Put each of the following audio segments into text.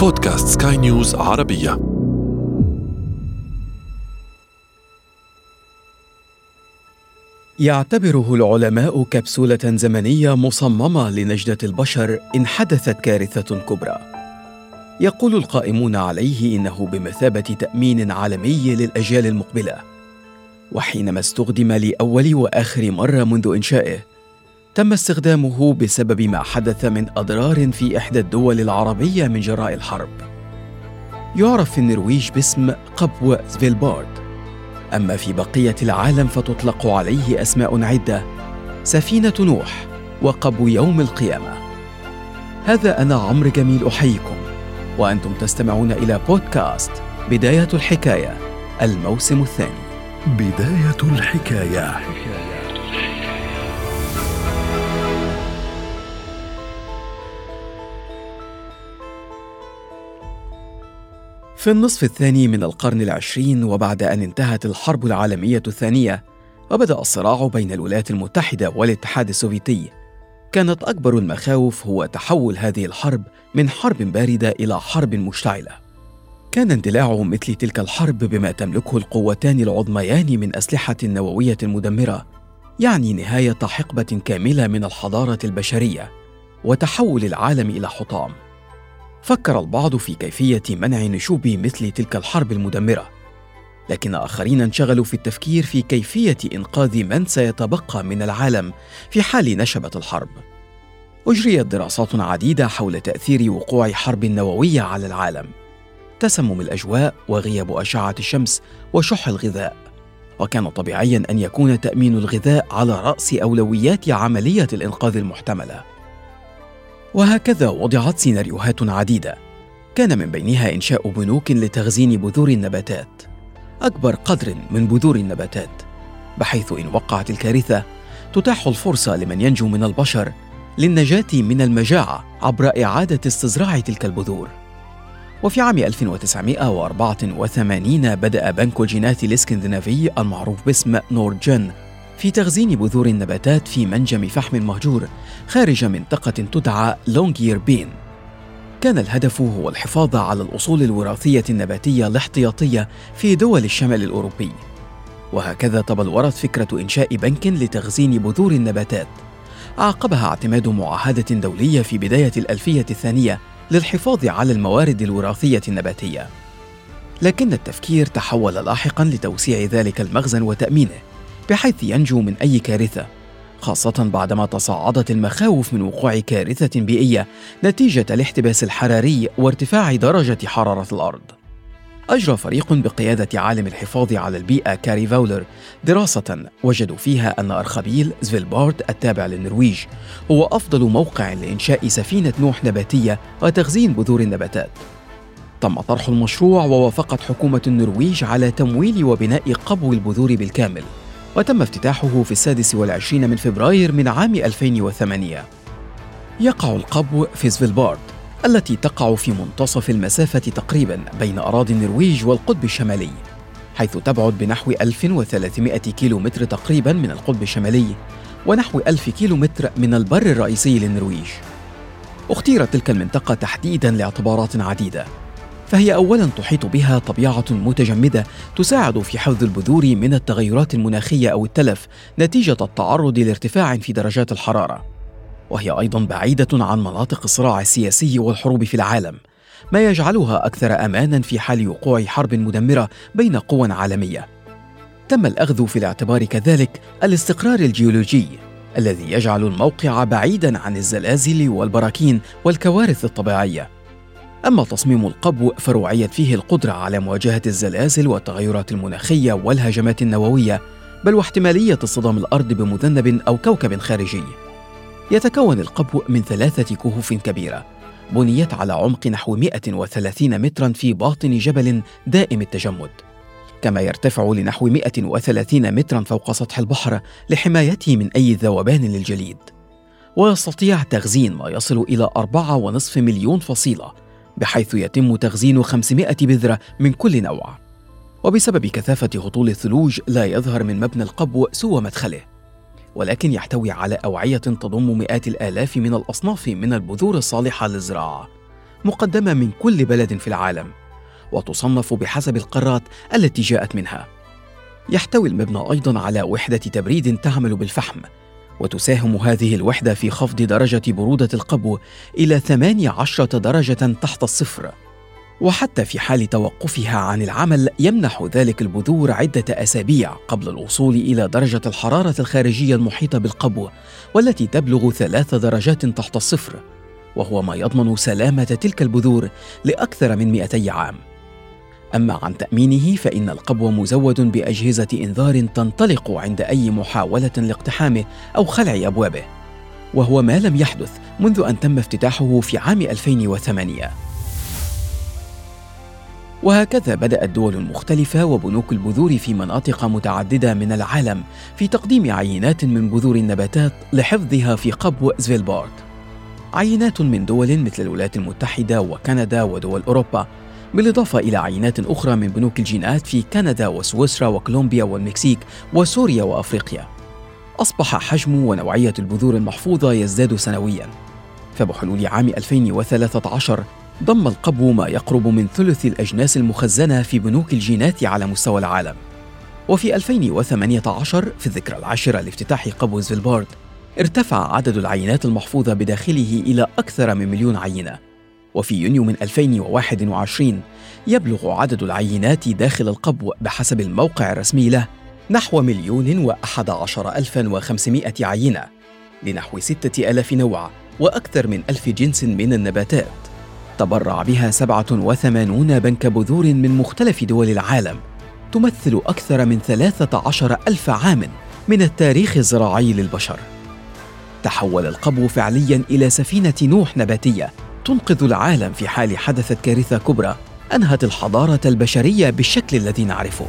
بودكاست سكاي نيوز عربية يعتبره العلماء كبسولة زمنية مصممة لنجدة البشر إن حدثت كارثة كبرى. يقول القائمون عليه إنه بمثابة تأمين عالمي للأجيال المقبلة. وحينما استخدم لأول وآخر مرة منذ إنشائه، تم استخدامه بسبب ما حدث من أضرار في إحدى الدول العربية من جراء الحرب. يعرف في النرويج باسم قبو سفيلبارد أما في بقية العالم فتطلق عليه أسماء عدة سفينة نوح وقبو يوم القيامة. هذا أنا عمرو جميل أحييكم. وأنتم تستمعون إلى بودكاست بداية الحكاية الموسم الثاني. بداية الحكاية. في النصف الثاني من القرن العشرين وبعد أن انتهت الحرب العالمية الثانية وبدأ الصراع بين الولايات المتحدة والاتحاد السوفيتي. كانت أكبر المخاوف هو تحول هذه الحرب من حرب باردة إلى حرب مشتعلة. كان اندلاع مثل تلك الحرب بما تملكه القوتان العظميان من أسلحة نووية مدمرة يعني نهاية حقبة كاملة من الحضارة البشرية وتحول العالم إلى حطام. فكر البعض في كيفية منع نشوب مثل تلك الحرب المدمرة، لكن آخرين انشغلوا في التفكير في كيفية إنقاذ من سيتبقى من العالم في حال نشبت الحرب. أجريت دراسات عديدة حول تأثير وقوع حرب نووية على العالم. تسمم الأجواء وغياب أشعة الشمس وشح الغذاء. وكان طبيعيا أن يكون تأمين الغذاء على رأس أولويات عملية الإنقاذ المحتملة. وهكذا وضعت سيناريوهات عديدة. كان من بينها إنشاء بنوك لتخزين بذور النباتات. أكبر قدر من بذور النباتات بحيث إن وقعت الكارثة تتاح الفرصة لمن ينجو من البشر للنجاة من المجاعة عبر إعادة استزراع تلك البذور. وفي عام 1984 بدأ بنك الجينات الإسكندنافي المعروف باسم نورجن في تخزين بذور النباتات في منجم فحم مهجور خارج منطقة تدعى لونجير بين. كان الهدف هو الحفاظ على الأصول الوراثية النباتية الاحتياطية في دول الشمال الأوروبي. وهكذا تبلورت فكرة إنشاء بنك لتخزين بذور النباتات. عقبها اعتماد معاهدة دولية في بداية الألفية الثانية للحفاظ على الموارد الوراثية النباتية. لكن التفكير تحول لاحقا لتوسيع ذلك المخزن وتأمينه بحيث ينجو من أي كارثة خاصة بعدما تصاعدت المخاوف من وقوع كارثة بيئية نتيجة الاحتباس الحراري وارتفاع درجة حرارة الأرض. أجرى فريق بقيادة عالم الحفاظ على البيئة كاري فاولر دراسة وجدوا فيها أن أرخبيل زفيلبارد التابع للنرويج هو أفضل موقع لإنشاء سفينة نوح نباتية وتخزين بذور النباتات. تم طرح المشروع ووافقت حكومة النرويج على تمويل وبناء قبو البذور بالكامل وتم افتتاحه في السادس والعشرين من فبراير من عام 2008 يقع القبو في سفيلبارد التي تقع في منتصف المسافة تقريبا بين أراضي النرويج والقطب الشمالي حيث تبعد بنحو 1300 كيلومتر تقريبا من القطب الشمالي ونحو 1000 كيلومتر من البر الرئيسي للنرويج. اختيرت تلك المنطقة تحديدا لاعتبارات عديدة. فهي اولا تحيط بها طبيعة متجمدة تساعد في حفظ البذور من التغيرات المناخية أو التلف نتيجة التعرض لارتفاع في درجات الحرارة. وهي أيضا بعيدة عن مناطق الصراع السياسي والحروب في العالم ما يجعلها أكثر امانا في حال وقوع حرب مدمرة بين قوى عالمية. تم الأخذ في الاعتبار كذلك الاستقرار الجيولوجي الذي يجعل الموقع بعيدا عن الزلازل والبراكين والكوارث الطبيعية. أما تصميم القبو فروعيت فيه القدرة على مواجهة الزلازل والتغيرات المناخية والهجمات النووية بل واحتمالية اصطدام الأرض بمذنب أو كوكب خارجي. يتكون القبو من ثلاثة كهوف كبيرة بنيت على عمق نحو 130 مترا في باطن جبل دائم التجمد كما يرتفع لنحو 130 مترا فوق سطح البحر لحمايته من أي ذوبان للجليد ويستطيع تخزين ما يصل إلى 4.5 مليون فصيلة بحيث يتم تخزين 500 بذرة من كل نوع. وبسبب كثافة هطول الثلوج لا يظهر من مبنى القبو سوى مدخله ولكن يحتوي على أوعية تضم مئات الآلاف من الأصناف من البذور الصالحة للزراعة مقدمة من كل بلد في العالم وتصنف بحسب القارات التي جاءت منها. يحتوي المبنى أيضا على وحدة تبريد تعمل بالفحم وتساهم هذه الوحدة في خفض درجة برودة القبو إلى 18 درجة تحت الصفر. وحتى في حال توقفها عن العمل يمنح ذلك البذور عدة أسابيع قبل الوصول إلى درجة الحرارة الخارجية المحيطة بالقبو والتي تبلغ ثلاث درجات تحت الصفر. وهو ما يضمن سلامة تلك البذور لأكثر من 200 عام. أما عن تأمينه فإن القبو مزود بأجهزة إنذار تنطلق عند أي محاولة لاقتحامه أو خلع أبوابه وهو ما لم يحدث منذ أن تم افتتاحه في عام 2008 وهكذا بدأت دول مختلفة وبنوك البذور في مناطق متعددة من العالم في تقديم عينات من بذور النباتات لحفظها في قبو سفيلبارد عينات من دول مثل الولايات المتحدة وكندا ودول أوروبا بالإضافة إلى عينات أخرى من بنوك الجينات في كندا وسويسرا وكولومبيا والمكسيك وسوريا وأفريقيا. أصبح حجم ونوعية البذور المحفوظة يزداد سنوياً. فبحلول عام 2013 ضم القبو ما يقرب من ثلث الأجناس المخزنة في بنوك الجينات على مستوى العالم. وفي 2018 في الذكرى العاشرة لافتتاح قبو زفيلبارد ارتفع عدد العينات المحفوظة بداخله إلى أكثر من مليون عينة. وفي يونيو من 2021 يبلغ عدد العينات داخل القبو بحسب الموقع الرسمي له نحو مليون وأحد عشر ألفا وخمسمائة عينة لنحو ستة ألاف نوع وأكثر من ألف جنس من النباتات. تبرع بها 87 بنك بذور من مختلف دول العالم. تمثل أكثر من 13 ألف عام من التاريخ الزراعي للبشر. تحول القبو فعليا إلى سفينة نوح نباتية تنقذ العالم في حال حدثت كارثة كبرى أنهت الحضارة البشرية بالشكل الذي نعرفه.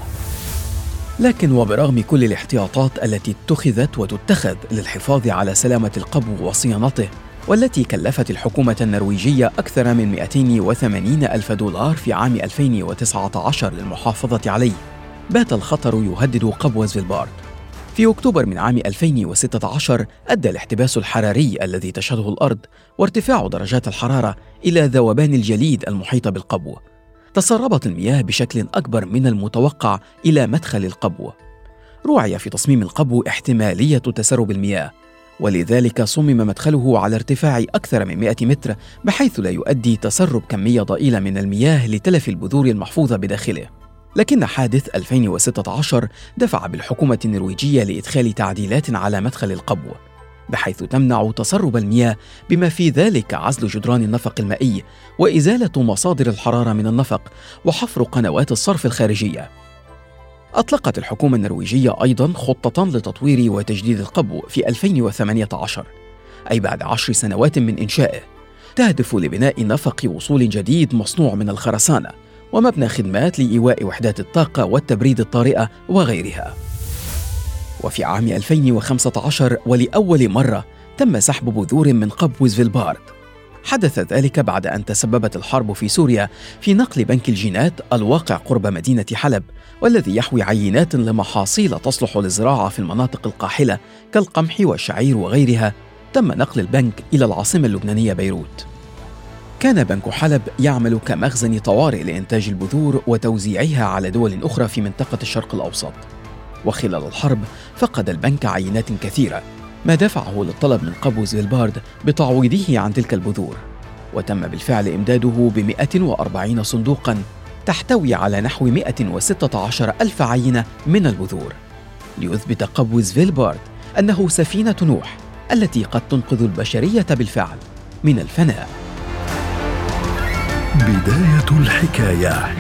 لكن وبرغم كل الاحتياطات التي اتخذت وتتخذ للحفاظ على سلامة القبو وصيانته والتي كلفت الحكومة النرويجية أكثر من 280 ألف دولار في عام 2019 للمحافظة عليه بات الخطر يهدد قبو زفيلبارد في أكتوبر من عام 2016 أدى الاحتباس الحراري الذي تشهده الأرض وارتفاع درجات الحرارة إلى ذوبان الجليد المحيط بالقبو. تسربت المياه بشكل أكبر من المتوقع إلى مدخل القبو. روعي في تصميم القبو احتمالية تسرب المياه ولذلك صمم مدخله على ارتفاع أكثر من 100 متر بحيث لا يؤدي تسرب كمية ضئيلة من المياه لتلف البذور المحفوظة بداخله. لكن حادث 2016 دفع بالحكومة النرويجية لإدخال تعديلات على مدخل القبو بحيث تمنع تسرب المياه بما في ذلك عزل جدران النفق المائي وإزالة مصادر الحرارة من النفق وحفر قنوات الصرف الخارجية. أطلقت الحكومة النرويجية أيضا خطة لتطوير وتجديد القبو في 2018 أي بعد عشر سنوات من إنشائه تهدف لبناء نفق وصول جديد مصنوع من الخرسانة. ومبنى خدمات لإيواء وحدات الطاقة والتبريد الطارئة وغيرها. وفي عام 2015 ولأول مرة تم سحب بذور من قبو زفيلبارد حدث ذلك بعد أن تسببت الحرب في سوريا في نقل بنك الجينات الواقع قرب مدينة حلب والذي يحوي عينات لمحاصيل تصلح للزراعة في المناطق القاحلة كالقمح والشعير وغيرها. تم نقل البنك إلى العاصمة اللبنانية بيروت. كان بنك حلب يعمل كمخزن طوارئ لإنتاج البذور وتوزيعها على دول أخرى في منطقة الشرق الأوسط. وخلال الحرب فقد البنك عينات كثيرة ما دفعه للطلب من قبو زيلبارد بتعويضه عن تلك البذور. وتم بالفعل إمداده ب 140 صندوقا تحتوي على نحو 116 ألف عينة من البذور. ليثبت قبو زفيلبارد أنه سفينة نوح التي قد تنقذ البشرية بالفعل من الفناء. بداية الحكاية.